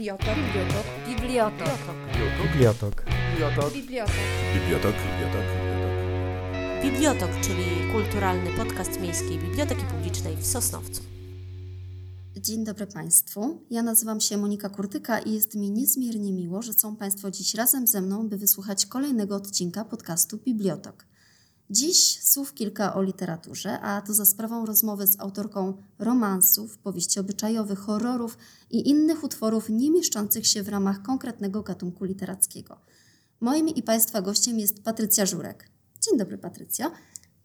Bibliotok. Bibliotok. Bibliotok. Bibliotok. Bibliotok. Bibliotok. Bibliotok. Bibliotok. Bibliotok, czyli kulturalny podcast Miejskiej Biblioteki Publicznej w Sosnowcu. Dzień dobry Państwu. Ja nazywam się Monika Kurtyka i jest mi niezmiernie miło, że są Państwo dziś razem ze mną, by wysłuchać kolejnego odcinka podcastu Bibliotok. Dziś słów kilka o literaturze, a to za sprawą rozmowy z autorką romansów, powieści obyczajowych, horrorów i innych utworów nie mieszczących się w ramach konkretnego gatunku literackiego. Moim i Państwa gościem jest Patrycja Żurek. Dzień dobry Patrycja.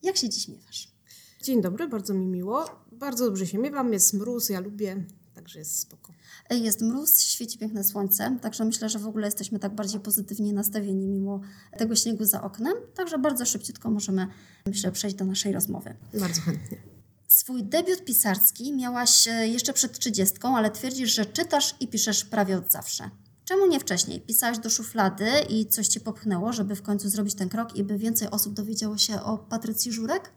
Jak się dziś miewasz? Dzień dobry, bardzo mi miło. Bardzo dobrze się miewam, jest mróz, ja lubię, także jest spoko. Jest mróz, świeci piękne słońce, także myślę, że w ogóle jesteśmy tak bardziej pozytywnie nastawieni mimo tego śniegu za oknem, także bardzo szybciutko możemy, myślę, przejść do naszej rozmowy. Bardzo chętnie. Swój debiut pisarski miałaś e, jeszcze przed trzydziestką, ale twierdzisz, że czytasz i piszesz prawie od zawsze. Czemu nie wcześniej? Pisałaś do szuflady i coś cię popchnęło, żeby w końcu zrobić ten krok i by więcej osób dowiedziało się o Patrycji Żurek?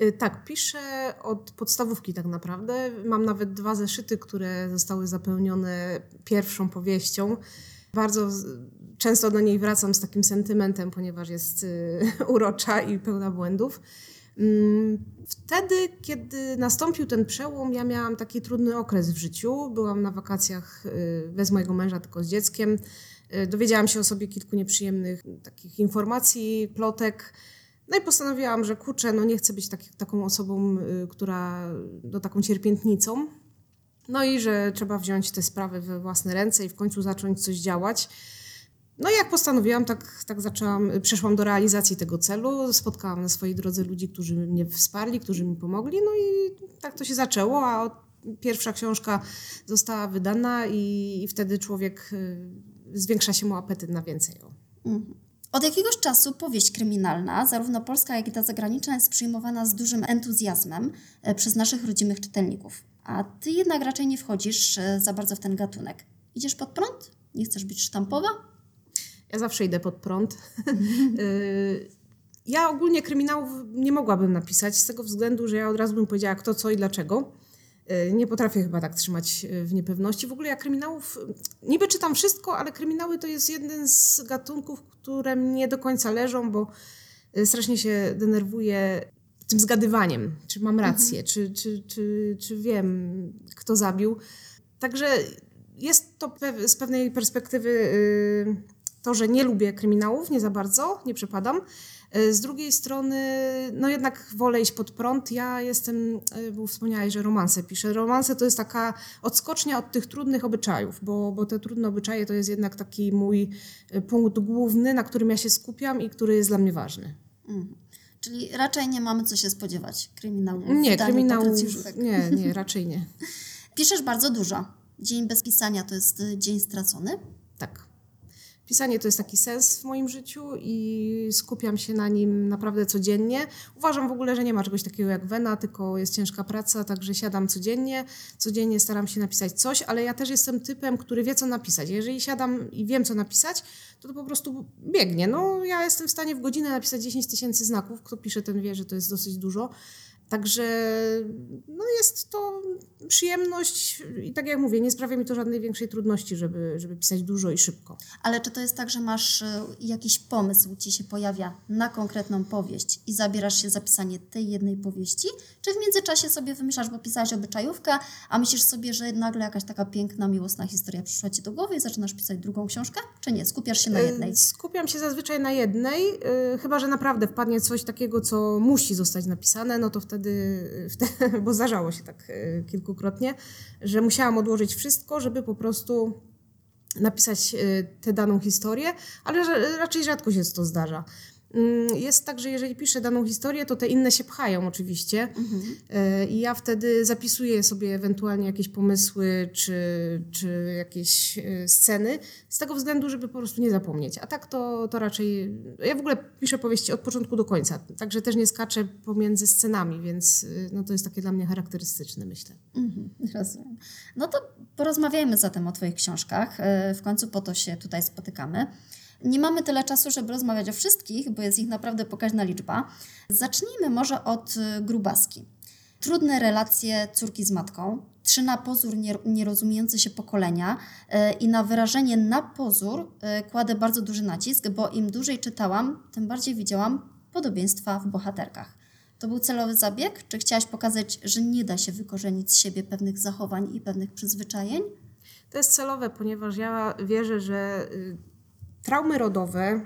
Y, Tak, piszę od podstawówki tak naprawdę. Mam nawet dwa zeszyty, które zostały zapełnione pierwszą powieścią. Bardzo często do niej wracam z takim sentymentem, ponieważ jest y, urocza i pełna błędów. Mm, Wtedy, kiedy nastąpił ten przełom, ja miałam taki trudny okres w życiu. Byłam na wakacjach y, bez mojego męża, tylko z dzieckiem. Dowiedziałam się o sobie kilku nieprzyjemnych takich informacji, plotek. No i postanowiłam, że kurczę, no nie chcę być taki, taką osobą, y, która, no taką cierpiętnicą. No i że trzeba wziąć te sprawy we własne ręce i w końcu zacząć coś działać. No i jak postanowiłam, tak, tak zaczęłam, przeszłam do realizacji tego celu. Spotkałam na swojej drodze ludzi, którzy mnie wsparli, którzy mi pomogli. No i tak to się zaczęło, a pierwsza książka została wydana i, i wtedy człowiek, y, zwiększa się mu apetyt na więcej. Mhm. Od jakiegoś czasu powieść kryminalna, zarówno polska, jak i ta zagraniczna, jest przyjmowana z dużym entuzjazmem e, przez naszych rodzimych czytelników. A ty jednak raczej nie wchodzisz e, za bardzo w ten gatunek. Idziesz pod prąd? Nie chcesz być sztampowa? Ja zawsze idę pod prąd. Y, ja ogólnie kryminałów nie mogłabym napisać z tego względu, że ja od razu bym powiedziała kto, co i dlaczego. Y, Nie potrafię chyba tak trzymać y, w niepewności. W ogóle ja kryminałów, niby czytam wszystko, ale kryminały to jest jeden z gatunków, które mnie do końca leżą, bo y, strasznie się denerwuję tym zgadywaniem, czy mam rację, czy, czy, czy, czy wiem, kto zabił. Także jest to z pewnej perspektywy y, to, że nie lubię kryminałów, nie za bardzo, nie przepadam. Y, Z drugiej strony, no jednak wolę iść pod prąd. Ja jestem, y, bo wspomniałeś, że romanse piszę. Romanse to jest taka odskocznia od tych trudnych obyczajów, bo, bo te trudne obyczaje to jest jednak taki mój y, punkt główny, na którym ja się skupiam i który jest dla mnie ważny. Mhm. Czyli raczej nie mamy co się spodziewać kryminału. Nie, kryminałów, Żurek. nie, nie, raczej nie. Piszesz bardzo dużo. Dzień bez pisania to jest e, dzień stracony. Tak. Pisanie to jest taki sens w moim życiu i skupiam się na nim naprawdę codziennie. Uważam w ogóle, że nie ma czegoś takiego jak wena, tylko jest ciężka praca, także siadam codziennie. Codziennie staram się napisać coś, ale ja też jestem typem, który wie, co napisać. Jeżeli siadam i wiem, co napisać, to to po prostu biegnie. No, ja jestem w stanie w godzinę napisać 10 tysięcy znaków. Kto pisze, ten wie, że to jest dosyć dużo. Także no jest to przyjemność i tak jak mówię, nie sprawia mi to żadnej większej trudności, żeby, żeby pisać dużo i szybko. Ale czy to jest tak, że masz e, jakiś pomysł, ci się pojawia na konkretną powieść i zabierasz się za pisanie tej jednej powieści? Czy w międzyczasie sobie wymyślasz, bo pisałaś obyczajówkę, a myślisz sobie, że nagle jakaś taka piękna, miłosna historia przyszła ci do głowy i zaczynasz pisać drugą książkę? Czy nie? Skupiasz się na jednej? Y, Skupiam się zazwyczaj na jednej, y, chyba że naprawdę wpadnie coś takiego, co musi zostać napisane, no to wtedy, wtedy bo zdarzało się tak y, kilkukrotnie, że musiałam odłożyć wszystko, żeby po prostu napisać y, tę daną historię, ale ra- raczej rzadko się to zdarza. Mm, Jest tak, że jeżeli piszę daną historię, to te inne się pchają oczywiście Y, i ja wtedy zapisuję sobie ewentualnie jakieś pomysły czy, czy jakieś y, sceny z tego względu, żeby po prostu nie zapomnieć. A tak to, to raczej... Ja w ogóle piszę powieści od początku do końca, także też nie skaczę pomiędzy scenami, więc y, no, to jest takie dla mnie charakterystyczne, myślę. Mhm, rozumiem. No to porozmawiajmy zatem o Twoich książkach. E, W końcu po to się tutaj spotykamy. Nie mamy tyle czasu, żeby rozmawiać o wszystkich, bo jest ich naprawdę pokaźna liczba. Zacznijmy może od e, Grubaski. trudne relacje córki z matką, trzy na pozór nierozumiejące się pokolenia e, i na wyrażenie na pozór e, kładę bardzo duży nacisk, bo im dłużej czytałam, tym bardziej widziałam podobieństwa w bohaterkach. To był celowy zabieg? Czy chciałaś pokazać, że nie da się wykorzenić z siebie pewnych zachowań i pewnych przyzwyczajeń? To jest celowe, ponieważ ja wierzę, że y, traumy rodowe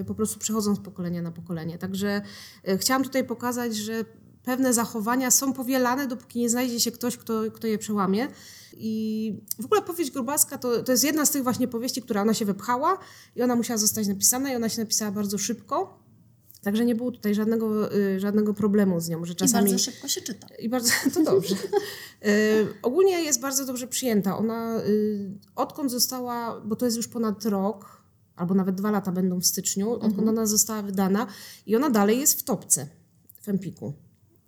y, po prostu przechodzą z pokolenia na pokolenie. Także y, chciałam tutaj pokazać, że pewne zachowania są powielane, dopóki nie znajdzie się ktoś, kto, kto je przełamie. I w ogóle powieść Grubaska to, to jest jedna z tych właśnie powieści, która ona się wypchała i ona musiała zostać napisana i ona się napisała bardzo szybko. Także nie było tutaj żadnego, y, żadnego problemu z nią, że czasami... I bardzo szybko się czyta. I bardzo, to dobrze. y, ogólnie jest bardzo dobrze przyjęta. Ona y, odkąd została, bo to jest już ponad rok, albo nawet dwa lata będą w styczniu, odkąd mhm. ona została wydana i ona dalej jest w topce w Empiku.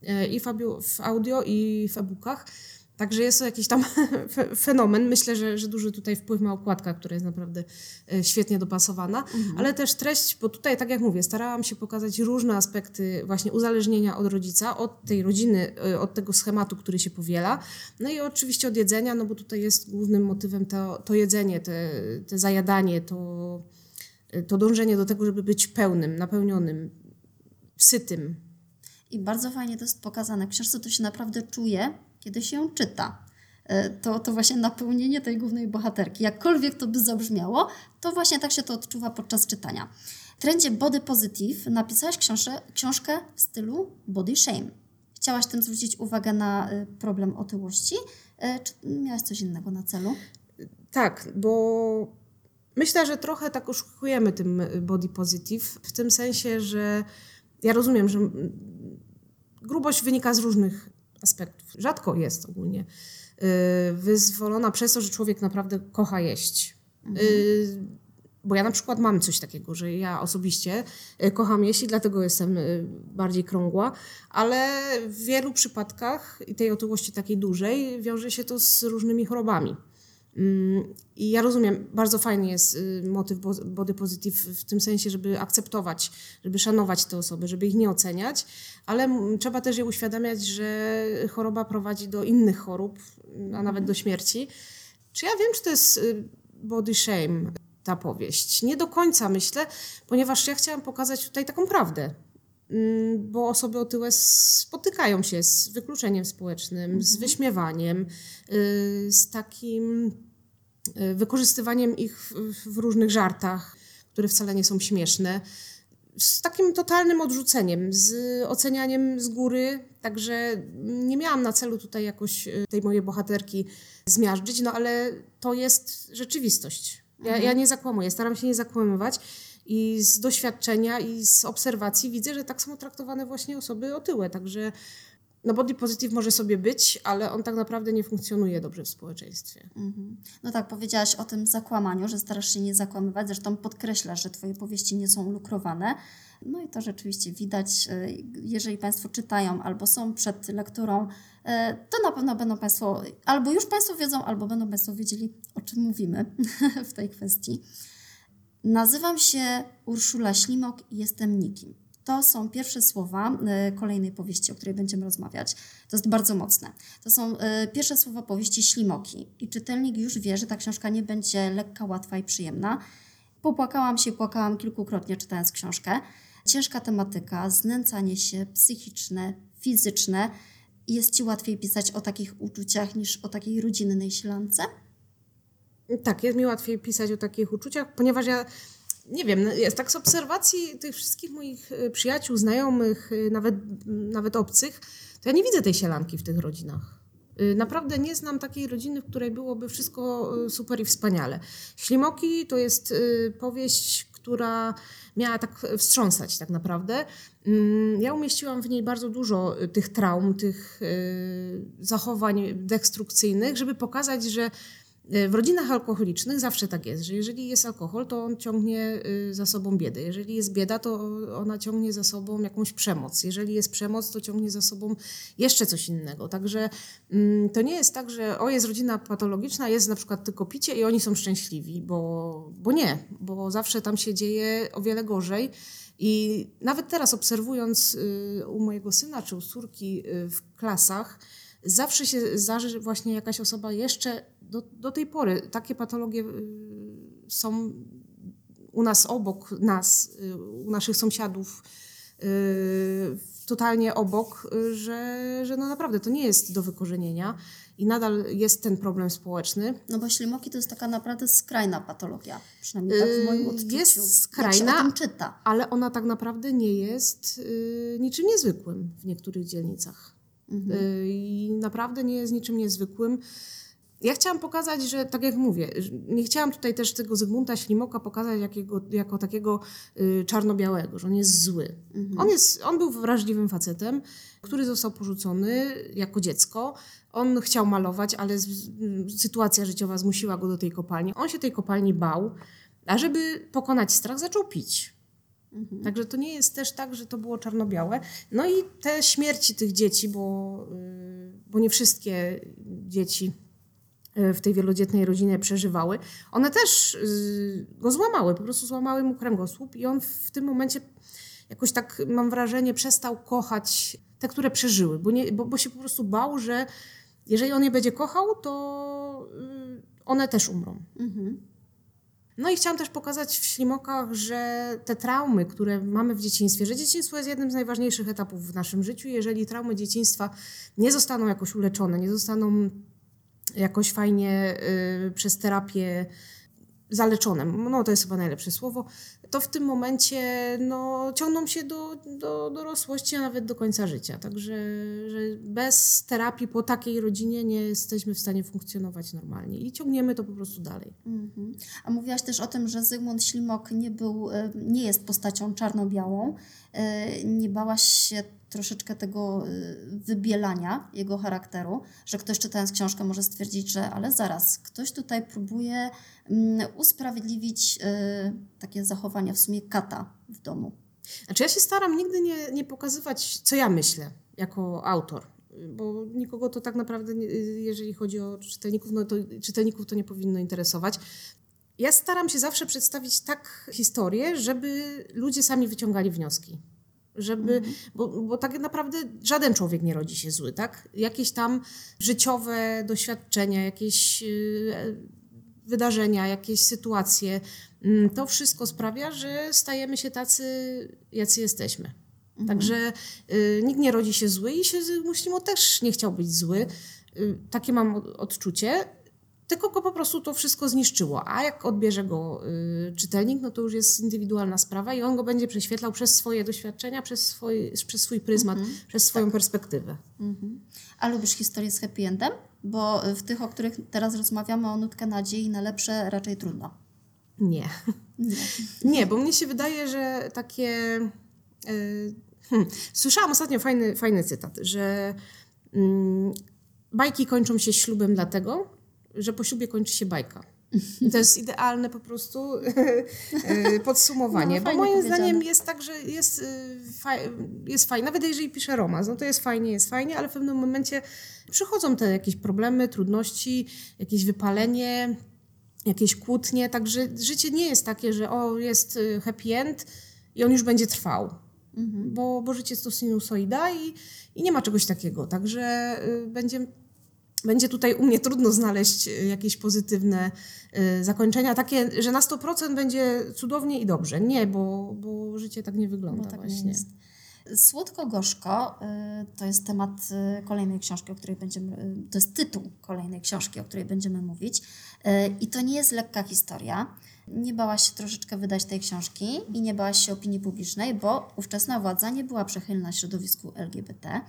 Y, I w, w audio, i w e-bookach. Także jest to jakiś tam fenomen. Myślę, że, że duży tutaj wpływ ma okładka, która jest naprawdę e, świetnie dopasowana, mhm. ale też treść, bo tutaj, tak jak mówię, starałam się pokazać różne aspekty właśnie uzależnienia od rodzica, od tej rodziny, e, od tego schematu, który się powiela, no i oczywiście od jedzenia, no bo tutaj jest głównym motywem to, to jedzenie, te, te zajadanie, to, to dążenie do tego, żeby być pełnym, napełnionym, sytym. I bardzo fajnie to jest pokazane. W książce to się naprawdę czuje, kiedy się czyta. E, to, to właśnie napełnienie tej głównej bohaterki. Jakkolwiek to by zabrzmiało, to właśnie tak się to odczuwa podczas czytania. W trendzie Body Positive napisałaś książkę, książkę w stylu Body Shame. Chciałaś tym zwrócić uwagę na e, problem otyłości, e, czy miałaś coś innego na celu? Tak, bo myślę, że trochę tak oszukujemy tym body positive, w tym sensie, że ja rozumiem, że grubość wynika z różnych aspektów. Rzadko jest ogólnie y, wyzwolona przez to, że człowiek naprawdę kocha jeść. Mhm. Y, bo ja na przykład mam coś takiego, że ja osobiście y, kocham jeść i dlatego jestem bardziej krągła, ale w wielu przypadkach i tej otyłości takiej dużej wiąże się to z różnymi chorobami. Mm, I ja rozumiem, bardzo fajny jest y, motyw body positive w tym sensie, żeby akceptować, żeby szanować te osoby, żeby ich nie oceniać, ale trzeba też je uświadamiać, że choroba prowadzi do innych chorób, a nawet do śmierci. Czy ja wiem, czy to jest y, body shame, ta powieść? Nie do końca myślę, ponieważ ja chciałam pokazać tutaj taką prawdę bo osoby otyłe spotykają się z wykluczeniem społecznym, z mhm. wyśmiewaniem, y, z takim Y, wykorzystywaniem ich w, w różnych żartach, które wcale nie są śmieszne z takim totalnym odrzuceniem, z ocenianiem z góry, także nie miałam na celu tutaj jakoś y, tej mojej bohaterki zmiażdżyć, no ale to jest rzeczywistość. Ja, mhm. ja nie zakłamuję, staram się nie zakłamywać i z doświadczenia i z obserwacji widzę, że tak są traktowane właśnie osoby otyłe, także no body positive może sobie być, ale on tak naprawdę nie funkcjonuje dobrze w społeczeństwie. Mhm. No tak, powiedziałaś o tym zakłamaniu, że starasz się nie zakłamywać, zresztą podkreślasz, że Twoje powieści nie są lukrowane. No i to rzeczywiście widać, e, jeżeli Państwo czytają albo są przed lekturą, e, to na pewno będą Państwo, albo już Państwo wiedzą, albo będą Państwo wiedzieli, o czym mówimy w tej kwestii. Nazywam się Urszula Ślimok i jestem nikim. To są pierwsze słowa e, kolejnej powieści, o której będziemy rozmawiać. To jest bardzo mocne. To są e, pierwsze słowa powieści Ślimoki. I czytelnik już wie, że ta książka nie będzie lekka, łatwa i przyjemna. Popłakałam się, płakałam kilkukrotnie czytając książkę. Ciężka tematyka, znęcanie się psychiczne, fizyczne. Jest Ci łatwiej pisać o takich uczuciach niż o takiej rodzinnej silance? Tak, jest mi łatwiej pisać o takich uczuciach, ponieważ ja nie wiem, no, jest tak z obserwacji tych wszystkich moich y, przyjaciół, znajomych, y, nawet, nawet obcych, to ja nie widzę tej sielanki w tych rodzinach. Y, naprawdę nie znam takiej rodziny, w której byłoby wszystko super i wspaniale. Ślimoki to jest powieść, która miała tak wstrząsać tak naprawdę. Mm, ja umieściłam w niej bardzo dużo tych traum, tych zachowań destrukcyjnych, żeby pokazać, że W rodzinach alkoholicznych zawsze tak jest, że jeżeli jest alkohol, to on ciągnie y, za sobą biedę. Jeżeli jest bieda, to ona ciągnie za sobą jakąś przemoc. Jeżeli jest przemoc, to ciągnie za sobą jeszcze coś innego. Także mm, to nie jest tak, że o jest rodzina patologiczna, jest na przykład tylko picie i oni są szczęśliwi, bo, bo nie, bo zawsze tam się dzieje o wiele gorzej. I nawet teraz obserwując y, u mojego syna czy u córki y, w klasach, zawsze się zdarzy właśnie jakaś osoba jeszcze do, do tej pory. Takie patologie y, są u nas obok nas, u naszych sąsiadów, totalnie obok, że, że no naprawdę to nie jest do wykorzenienia i nadal jest ten problem społeczny. No bo ślimoki to jest taka naprawdę skrajna patologia, przynajmniej tak w moim odczuciu. Jest skrajna, ale ona tak naprawdę nie jest niczym niezwykłym w niektórych dzielnicach. Mhm. I naprawdę nie jest niczym niezwykłym. Ja chciałam pokazać, że tak jak mówię, nie chciałam tutaj też tego Zygmunta Ślimoka pokazać jakiego, jako takiego y, czarno-białego, że on jest zły. Mhm. On, jest, on był wrażliwym facetem, który został porzucony jako dziecko. On chciał malować, ale z, sytuacja życiowa zmusiła go do tej kopalni. On się tej kopalni bał, a żeby pokonać strach, zaczął pić. Mhm. Także to nie jest też tak, że to było czarno-białe. No i te śmierci tych dzieci, bo, y, bo nie wszystkie dzieci w tej wielodzietnej rodzinie przeżywały, one też y, go złamały, po prostu złamały mu kręgosłup i on w tym momencie jakoś tak, mam wrażenie, przestał kochać te, które przeżyły, bo, nie, bo, bo się po prostu bał, że jeżeli on je będzie kochał, to y, one też umrą. Mhm. No i chciałam też pokazać w ślimokach, że te traumy, które mamy w dzieciństwie, że dzieciństwo jest jednym z najważniejszych etapów w naszym życiu. Jeżeli traumy dzieciństwa nie zostaną jakoś uleczone, nie zostaną jakoś fajnie y, przez terapię zaleczone, no to jest chyba najlepsze słowo, to w tym momencie no, ciągną się do, do dorosłości, a nawet do końca życia. Także że bez terapii po takiej rodzinie nie jesteśmy w stanie funkcjonować normalnie i ciągniemy to po prostu dalej. Mhm. A mówiłaś też o tym, że Zygmunt Ślimok nie, był, e, nie jest postacią czarno-białą. E, nie bałaś się troszeczkę tego e, wybielania jego charakteru, że ktoś czytając książkę może stwierdzić, że ale zaraz, ktoś tutaj próbuje mm, usprawiedliwić takie zachowania w sumie kata w domu. Znaczy ja się staram nigdy nie, nie pokazywać, co ja myślę jako autor bo nikogo to tak naprawdę, jeżeli chodzi o czytelników, no to czytelników to nie powinno interesować. Ja staram się zawsze przedstawić tak historię, żeby ludzie sami wyciągali wnioski. Żeby, mhm. bo, bo tak naprawdę żaden człowiek nie rodzi się zły, tak? Jakieś tam życiowe doświadczenia, jakieś y, wydarzenia, jakieś sytuacje, mm, to wszystko sprawia, że stajemy się tacy, jacy jesteśmy. Mhm. Także y, nikt nie rodzi się zły i się Muslimo też nie chciał być zły. Y, takie mam odczucie. Tylko go po prostu to wszystko zniszczyło. A jak odbierze go y, czytelnik, no to już jest indywidualna sprawa i on go będzie prześwietlał przez swoje doświadczenia, przez swój, przez swój pryzmat, mhm. przez swoją tak. perspektywę. Mhm. A lubisz historię z happy endem? Bo w tych, o których teraz rozmawiamy, o nutkę nadziei na lepsze raczej trudno. Nie. Nie, Nie bo mnie się wydaje, że takie... Yy, hmm, słyszałam ostatnio fajny, fajny cytat, że yy, bajki kończą się ślubem dlatego, że po ślubie kończy się bajka. I to jest idealne po prostu e, podsumowanie, no, bo moim zdaniem jest tak, że jest, e, jest fajnie, nawet jeżeli piszę romans, no to jest fajnie, jest fajnie, ale w pewnym momencie przychodzą te jakieś problemy, trudności, jakieś wypalenie, jakieś kłótnie, także życie nie jest takie, że o, jest e, happy end i on już będzie trwał. Mhm. Bo, bo życie jest to sinusoida i, i nie ma czegoś takiego. Także y, będzie będzie tutaj u mnie trudno znaleźć e, jakieś pozytywne e, zakończenia, takie, że na 100% będzie cudownie i dobrze. Nie, bo, bo życie tak nie wygląda no, tak właśnie. Słodko-gorzko e, to jest temat kolejnej książki, o której będziemy, to jest tytuł kolejnej książki, o której będziemy mówić. I to nie jest lekka historia. Nie bałaś się troszeczkę wydać tej książki i nie bałaś się opinii publicznej, bo ówczesna władza nie była przychylna środowisku LGBT.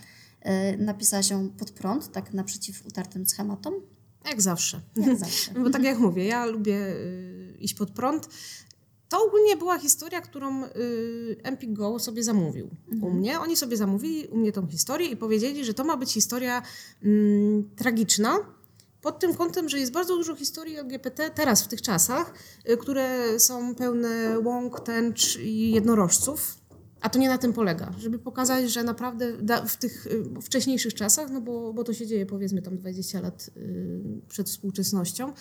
E, napisała się pod prąd, tak naprzeciw utartym schematom? Jak zawsze. Jak zawsze. Bo tak jak mówię, ja lubię y, iść pod prąd. To ogólnie była historia, którą y, Empik Go sobie zamówił mhm. u mnie. Oni sobie zamówili u mnie tą historię i powiedzieli, że to ma być historia mm, tragiczna, pod tym kątem, że jest bardzo dużo historii LGBT teraz w tych czasach, y, które są pełne łąk, tęcz i jednorożców. A to nie na tym polega, żeby pokazać, że naprawdę w tych y, wcześniejszych czasach, no bo, bo to się dzieje powiedzmy tam 20 lat y, przed współczesnością,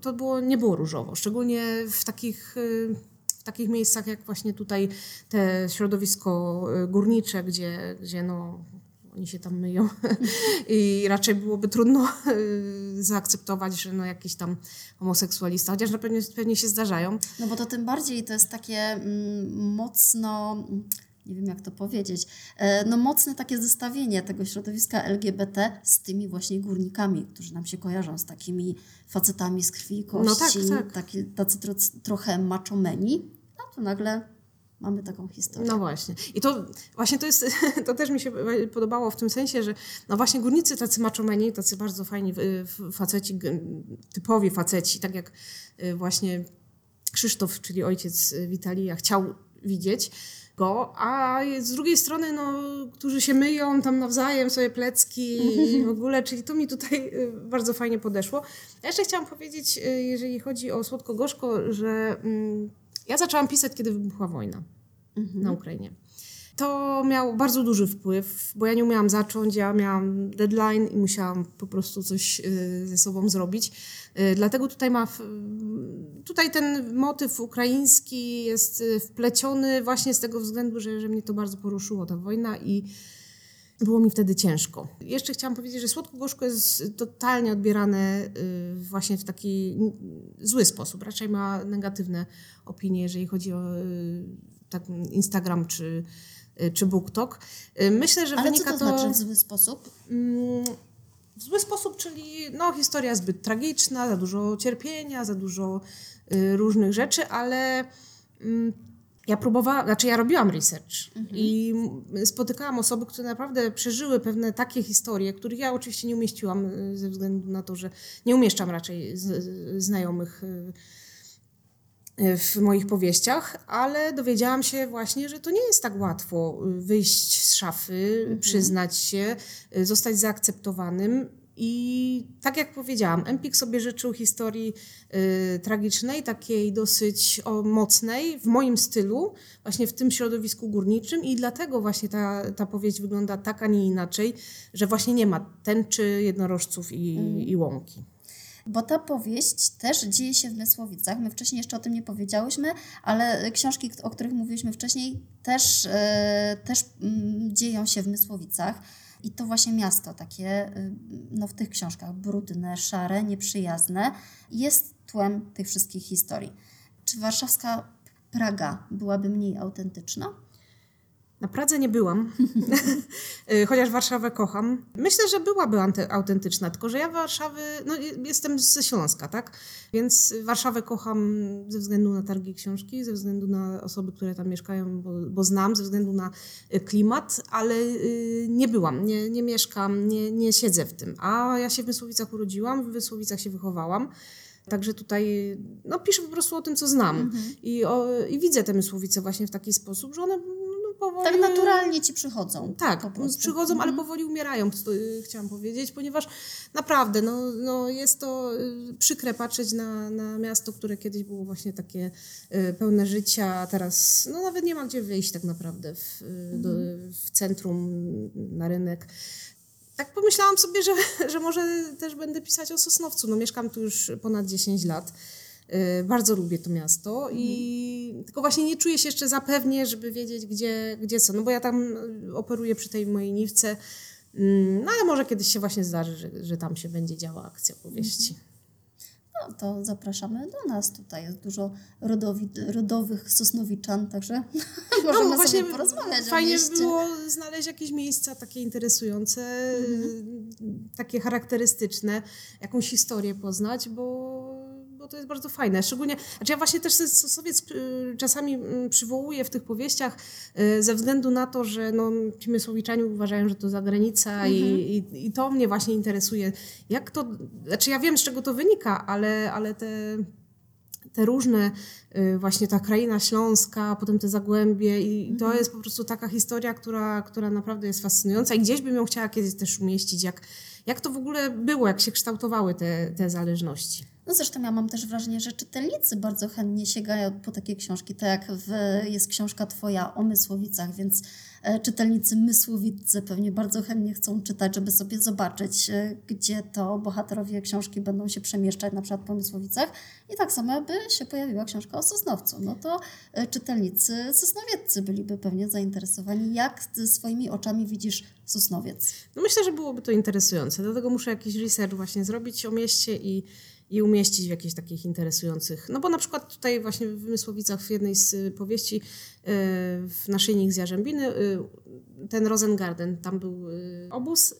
to było, nie było różowo, szczególnie w takich, w takich miejscach jak właśnie tutaj te środowisko górnicze, gdzie, gdzie no, oni się tam myją i raczej byłoby trudno y, zaakceptować, że no jakiś tam homoseksualista, chociaż na pewnie, pewnie się zdarzają. No bo to tym bardziej to jest takie mm, mocno nie wiem jak to powiedzieć, e, no mocne takie zestawienie tego środowiska LGBT z tymi właśnie górnikami, którzy nam się kojarzą z takimi facetami z krwi i kości, no tak, tak. Taki, tacy tro, trochę maczomeni, a tu nagle mamy taką historię. No właśnie. I to właśnie to jest, to też mi się podobało w tym sensie, że no właśnie górnicy tacy maczomeni, tacy bardzo fajni faceci, typowi faceci, tak jak y, właśnie Krzysztof, czyli ojciec Witalija, chciał widzieć go, a z drugiej strony, no, którzy się myją tam nawzajem, sobie plecki i w ogóle, czyli to mi tutaj y, bardzo fajnie podeszło. Ja jeszcze chciałam powiedzieć, y, jeżeli chodzi o Słodko-Gorzko, że mm, ja zaczęłam pisać, kiedy wybuchła wojna mhm. na Ukrainie. To miało bardzo duży wpływ, bo ja nie umiałam zacząć, ja miałam deadline i musiałam po prostu coś y, ze sobą zrobić. Y, dlatego tutaj ma, tutaj ten motyw ukraiński jest y, wpleciony właśnie z tego względu, że, że mnie to bardzo poruszyło, ta wojna i było mi wtedy ciężko. Jeszcze chciałam powiedzieć, że słodko-gorzko jest totalnie odbierane y, właśnie w taki zły sposób. Raczej ma negatywne opinie, jeżeli chodzi o y, tak Instagram czy, y, czy BookTok. Myślę, że Ale wynika co to, to znaczy w zły sposób? Mm, w zły sposób, czyli no, historia zbyt tragiczna, za dużo cierpienia, za dużo różnych rzeczy, ale mm, ja próbowałam, znaczy ja robiłam research mhm. i spotykałam osoby, które naprawdę przeżyły pewne takie historie, których ja oczywiście nie umieściłam y, ze względu na to, że nie umieszczam raczej znajomych y, y, w moich powieściach, ale dowiedziałam się właśnie, że to nie jest tak łatwo wyjść z szafy, mhm. przyznać się, zostać zaakceptowanym i tak jak powiedziałam, Empik sobie życzył historii y, tragicznej, takiej dosyć o, mocnej, w moim stylu, właśnie w tym środowisku górniczym i dlatego właśnie ta, ta powieść wygląda tak, a nie inaczej, że właśnie nie ma tęczy, jednorożców i, mm. i łąki. Bo ta powieść też dzieje się w Mysłowicach. My wcześniej jeszcze o tym nie powiedziałyśmy, ale książki, o których mówiliśmy wcześniej, też, yy, też yy, dzieją się w Mysłowicach. I to właśnie miasto takie y, no, w tych książkach brudne, szare, nieprzyjazne jest tłem tych wszystkich historii. Czy warszawska Praga byłaby mniej autentyczna? Na Pradze nie byłam, y, chociaż Warszawę kocham. Myślę, że byłaby autentyczna, tylko że ja Warszawy, no jestem ze Śląska, tak? Więc Warszawę kocham ze względu na targi książki, ze względu na osoby, które tam mieszkają, bo, bo znam, ze względu na y, klimat, ale y, nie byłam, nie, nie mieszkam, nie, nie siedzę w tym. A ja się w Mysłowicach urodziłam, w Mysłowicach się wychowałam. Także tutaj no, piszę po prostu o tym, co znam. Mhm. I, o, I widzę te Mysłowice właśnie w taki sposób, że one powoli... Tak naturalnie ci przychodzą. Tak, przychodzą, ale mhm. powoli umierają, y, chciałam powiedzieć, ponieważ naprawdę no, no jest to y, przykre patrzeć na, na miasto, które kiedyś było właśnie takie y, pełne życia, a teraz no nawet nie ma gdzie wyjść tak naprawdę w, do, mhm. w centrum, na rynek tak pomyślałam sobie, że, że może też będę pisać o Sosnowcu. No mieszkam tu już ponad 10 lat. Y, bardzo lubię to miasto mhm. i tylko właśnie nie czuję się jeszcze zapewnie, żeby wiedzieć, gdzie, gdzie co. No bo ja tam operuję przy tej mojej niwce, mm, no ale może kiedyś się właśnie zdarzy, że, że tam się będzie działa akcja powieści. Mhm. No to zapraszamy do nas. Tutaj jest dużo rodowi, rodowych Sosnowiczan, także możemy no, właśnie sobie porozmawiać Fajnie by było znaleźć jakieś miejsca takie interesujące, mhm. takie charakterystyczne, jakąś historię poznać, bo bo to jest bardzo fajne. Szczególnie, znaczy ja właśnie też Sosowiec y, czasami mm, przywołuję w tych powieściach y, ze względu na to, że no, ci Mysłowiczanie uważają, że to zagranica mhm. i, i, i, to mnie właśnie interesuje. Jak to, znaczy ja wiem z czego to wynika, ale, ale te te różne, y, właśnie ta kraina śląska, potem te zagłębie i to Mhm. jest po prostu taka historia, która, która naprawdę jest fascynująca i gdzieś bym ją chciała kiedyś też umieścić, jak, jak to w ogóle było, jak się kształtowały te, te zależności. No zresztą ja mam też wrażenie, że czytelnicy bardzo chętnie sięgają po takie książki, tak jak w, jest książka Twoja o Mysłowicach, więc e, czytelnicy Mysłowicy pewnie bardzo chętnie chcą czytać, żeby sobie zobaczyć, e, gdzie to bohaterowie książki będą się przemieszczać, na przykład po Mysłowicach. I tak samo by się pojawiła książka o Sosnowcu. No to e, czytelnicy sosnowieccy byliby pewnie zainteresowani, jak swoimi oczami widzisz Sosnowiec. No myślę, że byłoby to interesujące, dlatego muszę jakiś research właśnie zrobić o mieście i, i umieścić w jakichś takich interesujących. No bo na przykład tutaj właśnie w Mysłowicach w jednej z y, powieści y, w Naszyjnik z Jarzębiny y, ten Rosengarten, tam był obóz.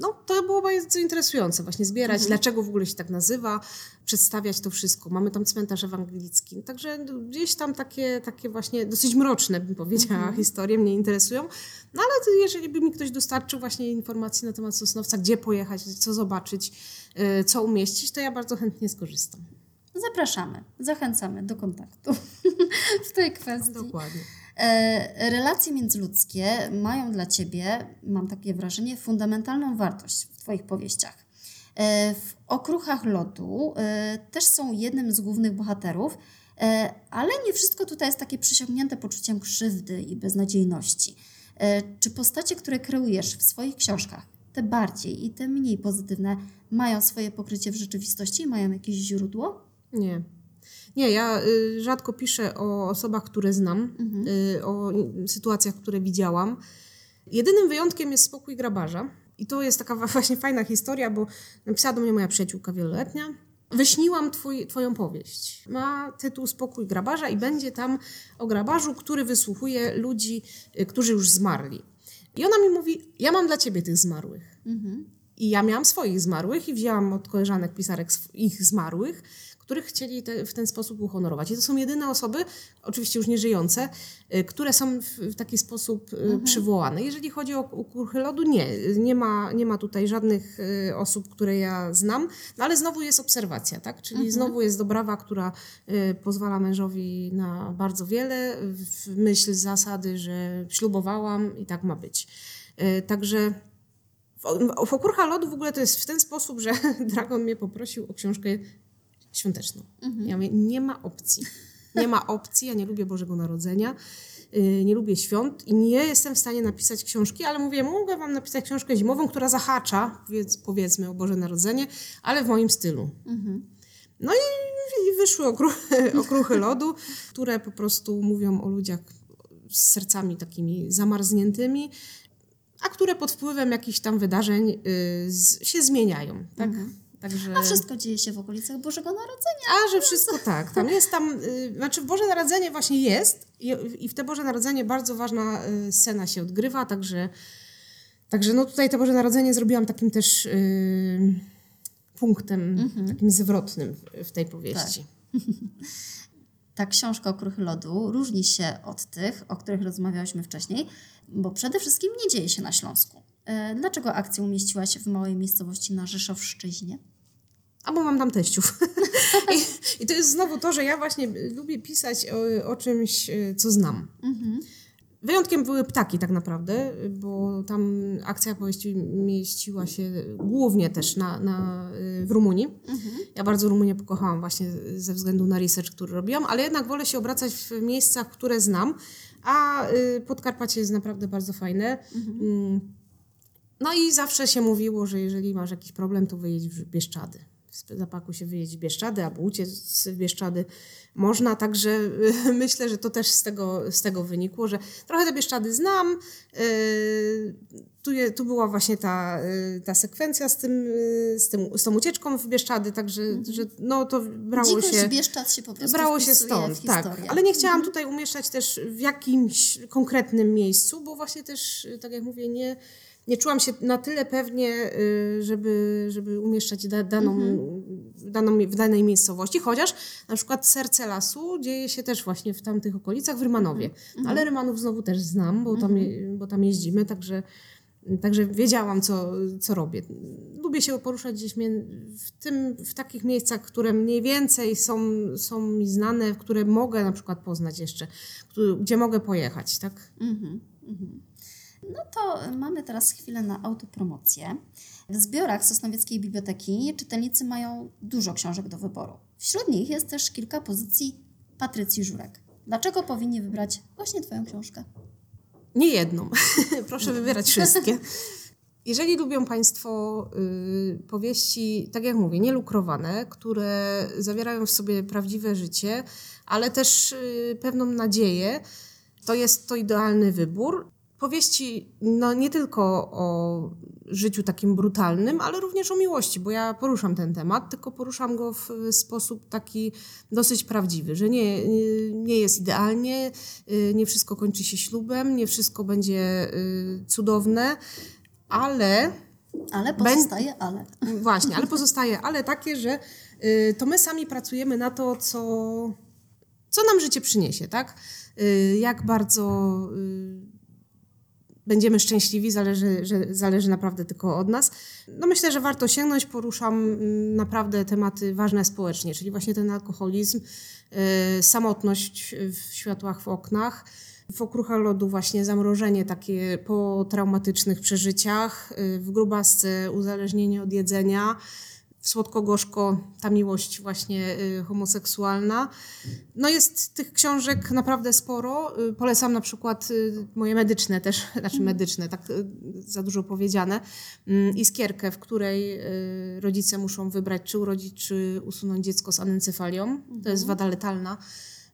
No to było bardzo interesujące właśnie zbierać, dlaczego w ogóle się tak nazywa, przedstawiać to wszystko. Mamy tam cmentarz ewangelicki. Także gdzieś tam takie, takie właśnie dosyć mroczne, bym powiedziała, historie mnie interesują. No ale jeżeli by mi ktoś dostarczył właśnie informacji na temat Sosnowca, gdzie pojechać, co zobaczyć, co umieścić, to ja bardzo chętnie skorzystam. Zapraszamy, zachęcamy do kontaktu w tej kwestii. Dokładnie. E, relacje międzyludzkie mają dla Ciebie, mam takie wrażenie, fundamentalną wartość w Twoich powieściach. E, w Okruchach Lotu e, też są jednym z głównych bohaterów, ale nie wszystko tutaj jest takie przysiągnięte poczuciem krzywdy i beznadziejności. Czy postacie, które kreujesz w swoich książkach, te bardziej i te mniej pozytywne, mają swoje pokrycie w rzeczywistości, mają jakieś źródło? Nie. Nie, ja y, rzadko piszę o osobach, które znam, y, o sytuacjach, które widziałam. Jedynym wyjątkiem jest spokój grabarza. I to jest taka właśnie fajna historia, bo napisała do mnie moja przyjaciółka wieloletnia. Wyśniłam twój, twoją powieść. Ma tytuł Spokój grabarza i będzie tam o grabarzu, który wysłuchuje ludzi, y, którzy już zmarli. I ona mi mówi, ja mam dla ciebie tych zmarłych. I ja miałam swoich zmarłych i wzięłam od koleżanek pisarek ich zmarłych, których chcieli te, w ten sposób uhonorować. I to są jedyne osoby, oczywiście już nieżyjące, y, które są w, taki sposób y, przywołane. Jeżeli chodzi o, o kurchy lodu, nie. Nie ma, nie ma tutaj żadnych y, osób, które ja znam, no ale znowu jest obserwacja, tak? Czyli znowu jest dobrawa, która pozwala mężowi na bardzo wiele w myśl zasady, że ślubowałam i tak ma być. Także w Okurcha Lodu w ogóle to jest w ten sposób, że Dragon mnie poprosił o książkę świąteczną. Ja mówię, nie ma opcji. Nie ma opcji, ja nie lubię Bożego Narodzenia, yy, nie lubię świąt i nie jestem w stanie napisać książki, ale mówię, mogę wam napisać książkę zimową, która zahacza, powiedz, powiedzmy, o Boże Narodzenie, ale w moim stylu. No i, i wyszły okruchy, okruchy lodu, które po prostu mówią o ludziach z sercami takimi zamarzniętymi, a które pod wpływem jakichś tam wydarzeń y, z, się zmieniają. Tak? Także... A wszystko dzieje się w okolicach Bożego Narodzenia. A, że wszystko tak. Tam jest tam, y, znaczy Boże Narodzenie właśnie jest i, i w te Boże Narodzenie bardzo ważna y, scena się odgrywa, także, także no tutaj to Boże Narodzenie zrobiłam takim też y, punktem, takim zwrotnym w, w tej powieści. Ta książka o kruchy lodu różni się od tych, o których rozmawiałyśmy wcześniej, bo przede wszystkim nie dzieje się na Śląsku. E, Dlaczego akcję umieściłaś w małej miejscowości na Rzeszowszczyźnie? Albo mam tam teściów. I, I to jest znowu to, że ja właśnie lubię pisać o, o czymś, y, co znam. Wyjątkiem były ptaki tak naprawdę, bo tam akcja powieści mieściła się głównie też na, na, y, w Rumunii. Ja bardzo Rumunię pokochałam właśnie ze względu na research, który robiłam, ale jednak wolę się obracać w miejscach, które znam, a y, Podkarpacie jest naprawdę bardzo fajne. Mm. No i zawsze się mówiło, że jeżeli masz jakiś problem, to wyjedź w Bieszczady. W zapaku się wyjedź w Bieszczady albo uciec z Bieszczady można, także myślę, że to też z tego, z tego wynikło, że trochę te Bieszczady znam. y, Tu, je, tu była właśnie ta, y, ta sekwencja z, tym, y, z, tym, z tą ucieczką w Bieszczady, także że, no, to brało Dzikość się... Bieszczad się po prostu Brało się stąd, tak. Ale nie chciałam tutaj umieszczać też w jakimś konkretnym miejscu, bo właśnie też, tak jak mówię, nie, nie czułam się na tyle pewnie, y, żeby, żeby umieszczać da, daną, daną, w danej miejscowości, chociaż na przykład Serce Lasu dzieje się też właśnie w tamtych okolicach, w Rymanowie. Ale Rymanów znowu też znam, bo tam, bo tam jeździmy, także Także wiedziałam, co, co robię. Lubię się poruszać gdzieś w, tym, w takich miejscach, które mniej więcej są, są mi znane, które mogę na przykład poznać jeszcze, gdzie mogę pojechać, tak? Mhm, mhm. No to mamy teraz chwilę na autopromocję. W zbiorach Sosnowieckiej Biblioteki czytelnicy mają dużo książek do wyboru. Wśród nich jest też kilka pozycji Patrycji Żurek. Dlaczego powinni wybrać właśnie Twoją książkę? Nie jedną. Proszę wybierać wszystkie. Jeżeli lubią Państwo y, powieści, tak jak mówię, nielukrowane, które zawierają w sobie prawdziwe życie, ale też y, pewną nadzieję, to jest to idealny wybór. Powieści no, nie tylko o życiu takim brutalnym, ale również o miłości, bo ja poruszam ten temat, tylko poruszam go w sposób taki dosyć prawdziwy, że nie, nie jest idealnie, y, nie wszystko kończy się ślubem, nie wszystko będzie y, cudowne, ale Ale pozostaje ale. Właśnie, ale pozostaje, ale takie, że y, to my sami pracujemy na to, co, co nam życie przyniesie, tak? Jak bardzo będziemy szczęśliwi, zależy, że zależy naprawdę tylko od nas. No myślę, że warto sięgnąć, poruszam mm, naprawdę tematy ważne społecznie, czyli właśnie ten alkoholizm, y, samotność w światłach w oknach, w okruchach lodu właśnie zamrożenie takie po traumatycznych przeżyciach, y, w grubasce uzależnienie od jedzenia, słodko-gorzko ta miłość właśnie y, homoseksualna. No jest tych książek naprawdę sporo. Y, Polecam na przykład y, moje medyczne też, znaczy medyczne, tak za dużo powiedziane, mm, Iskierkę, w której rodzice muszą wybrać, czy urodzić, czy usunąć dziecko z anencefalią. To jest wada letalna.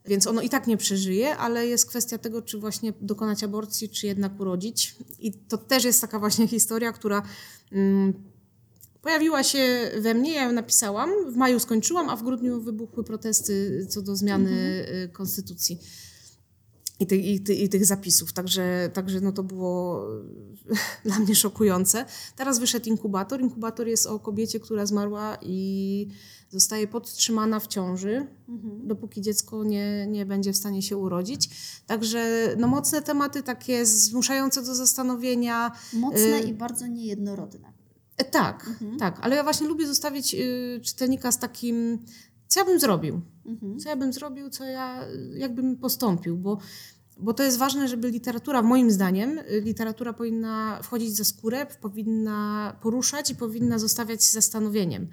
Więc ono i tak nie przeżyje, ale jest kwestia tego, czy właśnie dokonać aborcji, czy jednak urodzić. I to też jest taka właśnie historia, która mm, pojawiła się we mnie, ja ją napisałam, w maju skończyłam, a w grudniu wybuchły protesty co do zmiany y, konstytucji i, ty, i, ty, i tych zapisów. Także, także no to było dla mnie szokujące. Teraz wyszedł inkubator. Inkubator jest o kobiecie, która zmarła i zostaje podtrzymana w ciąży, dopóki dziecko nie, nie będzie w stanie się urodzić. Także no, mocne tematy, takie zmuszające do zastanowienia. Mocne Y- i bardzo niejednorodne. E, tak, tak, ale ja właśnie lubię zostawić y, czytelnika z takim, co ja bym zrobił, Mhm. co ja bym zrobił, co ja, y, jakbym postąpił, bo, bo to jest ważne, żeby literatura, moim zdaniem, y, literatura powinna wchodzić za skórę, powinna poruszać i powinna zostawiać z zastanowieniem.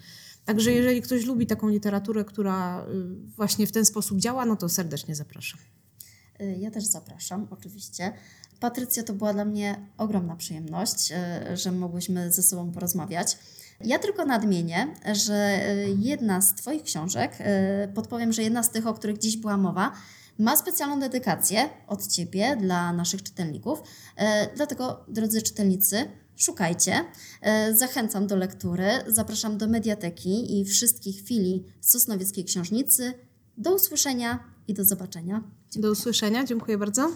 Także jeżeli ktoś lubi taką literaturę, która y, właśnie w ten sposób działa, no to serdecznie zapraszam. Y, Ja też zapraszam, oczywiście. Patrycja, to była dla mnie ogromna przyjemność, y, że mogłyśmy ze sobą porozmawiać. Ja tylko nadmienię, że y, jedna z Twoich książek, podpowiem, że jedna z tych, o których dziś była mowa, ma specjalną dedykację od Ciebie dla naszych czytelników. Dlatego, drodzy czytelnicy, szukajcie. Zachęcam do lektury, zapraszam do mediateki i wszystkich filii Sosnowieckiej Książnicy. Do usłyszenia i do zobaczenia. Do usłyszenia, dziękuję bardzo.